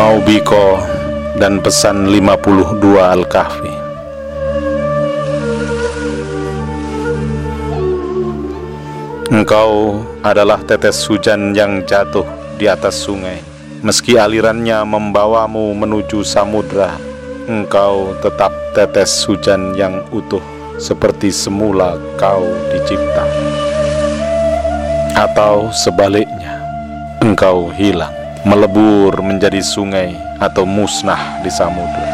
Biko dan pesan 52 Al-Kahfi. Engkau adalah tetes hujan yang jatuh di atas sungai. Meski alirannya membawamu menuju samudra Engkau tetap tetes hujan yang utuh Seperti semula kau dicipta. Atau sebaliknya Engkau hilang Melebur menjadi sungai atau musnah di samudra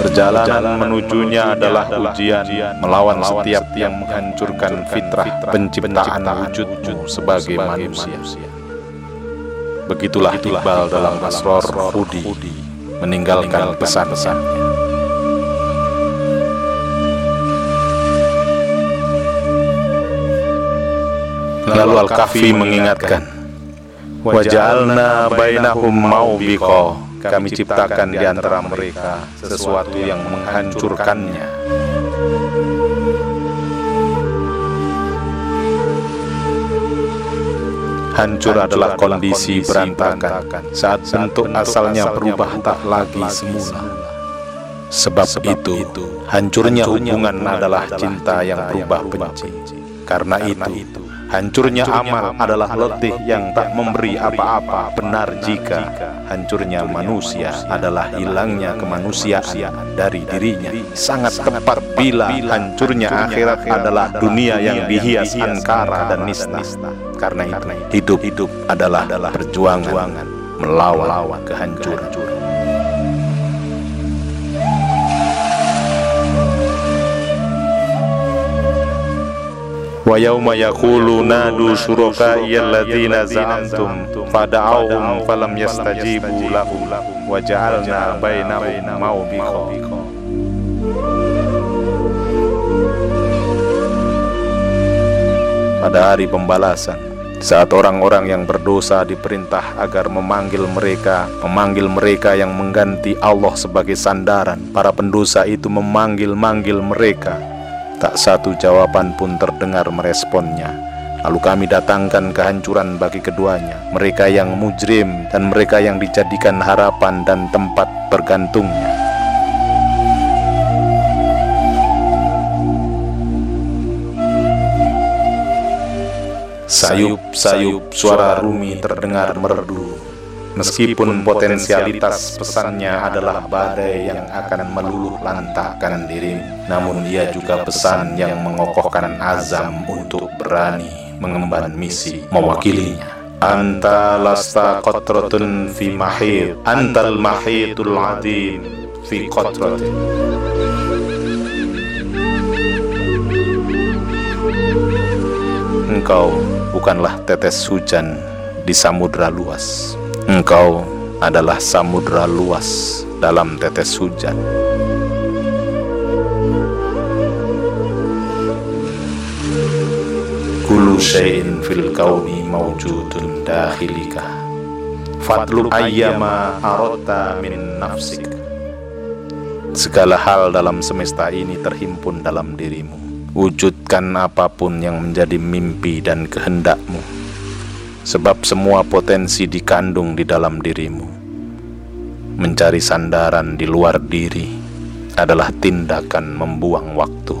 Perjalanan menujunya adalah ujian melawan setiap yang menghancurkan fitrah penciptaan wujudmu sebagai manusia. Begitulah Iqbal dalam Asror Hudi meninggalkan pesan-pesannya. Lalu Al-Kahfi mengingatkan, Wajalna bainahum maubiqah kami ciptakan di antara mereka sesuatu yang menghancurkannya. Hancur adalah kondisi berantakan saat bentuk asalnya berubah tak lagi semula. Sebab itu, hancurnya hubungan adalah cinta yang berubah benci. Karena itu, Hancurnya amal adalah letih yang tak memberi apa-apa benar jika hancurnya manusia adalah hilangnya kemanusiaan dari dirinya. Sangat tepat bila hancurnya akhirat adalah dunia yang dihias angkara dan nista. Karena itu, hidup-hidup adalah perjuangan melawan kehancuran. Wa yauma yaqulu nadu syuraka'i alladziina za'amtum fada'awhum falam yastajibu lahum wa ja'alna bainahum mawbiqa pada hari pembalasan saat orang-orang yang berdosa diperintah agar memanggil mereka, memanggil mereka yang mengganti Allah sebagai sandaran, para pendosa itu memanggil-manggil mereka Tak satu jawaban pun terdengar meresponnya. Lalu kami datangkan kehancuran bagi keduanya, mereka yang mujrim dan mereka yang dijadikan harapan dan tempat bergantungnya. Sayup-sayup suara Rumi terdengar merdu Meskipun potensialitas pesannya adalah badai yang akan meluluh lantakkan dirimu, namun ia juga pesan yang mengokohkan azam untuk berani mengemban misi mewakilinya. Anta lasta kotrotun fi mahid, antal mahidul adim fi kotrotin. Engkau bukanlah tetes hujan di samudra luas. Engkau adalah samudra luas dalam tetes hujan. Kulu syai'in fil kauni mawjudun dakhilika. Fatlub ayyama arota min nafsik. Segala hal dalam semesta ini terhimpun dalam dirimu. Wujudkan apa pun yang menjadi mimpi dan kehendakmu sebab semua potensi dikandung di dalam dirimu. Mencari sandaran di luar diri adalah tindakan membuang waktu.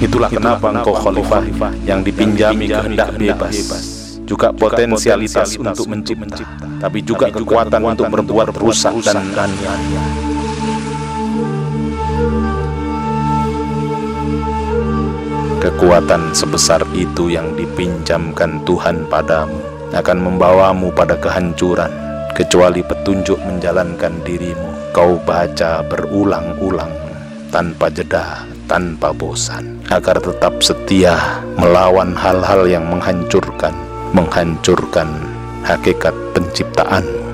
Itulah kenapa engkau khalifah yang dipinjami kehendak bebas, juga potensialitas untuk mencipta, tapi juga kekuatan untuk berbuat rusak dan aniaya. Kekuatan sebesar itu yang dipinjamkan Tuhan padamu akan membawamu pada kehancuran kecuali petunjuk menjalankan dirimu. Kau baca berulang-ulang tanpa jeda tanpa bosan agar tetap setia melawan hal-hal yang menghancurkan menghancurkan hakikat penciptaanmu